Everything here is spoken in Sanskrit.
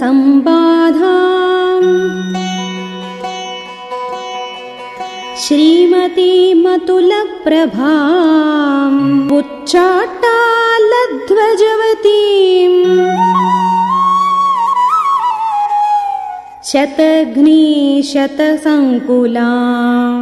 सम्बाधा उच्चाट्टालध्वजवतीम् शतघ्नी शतघ्निशतसङ्कुलाम्।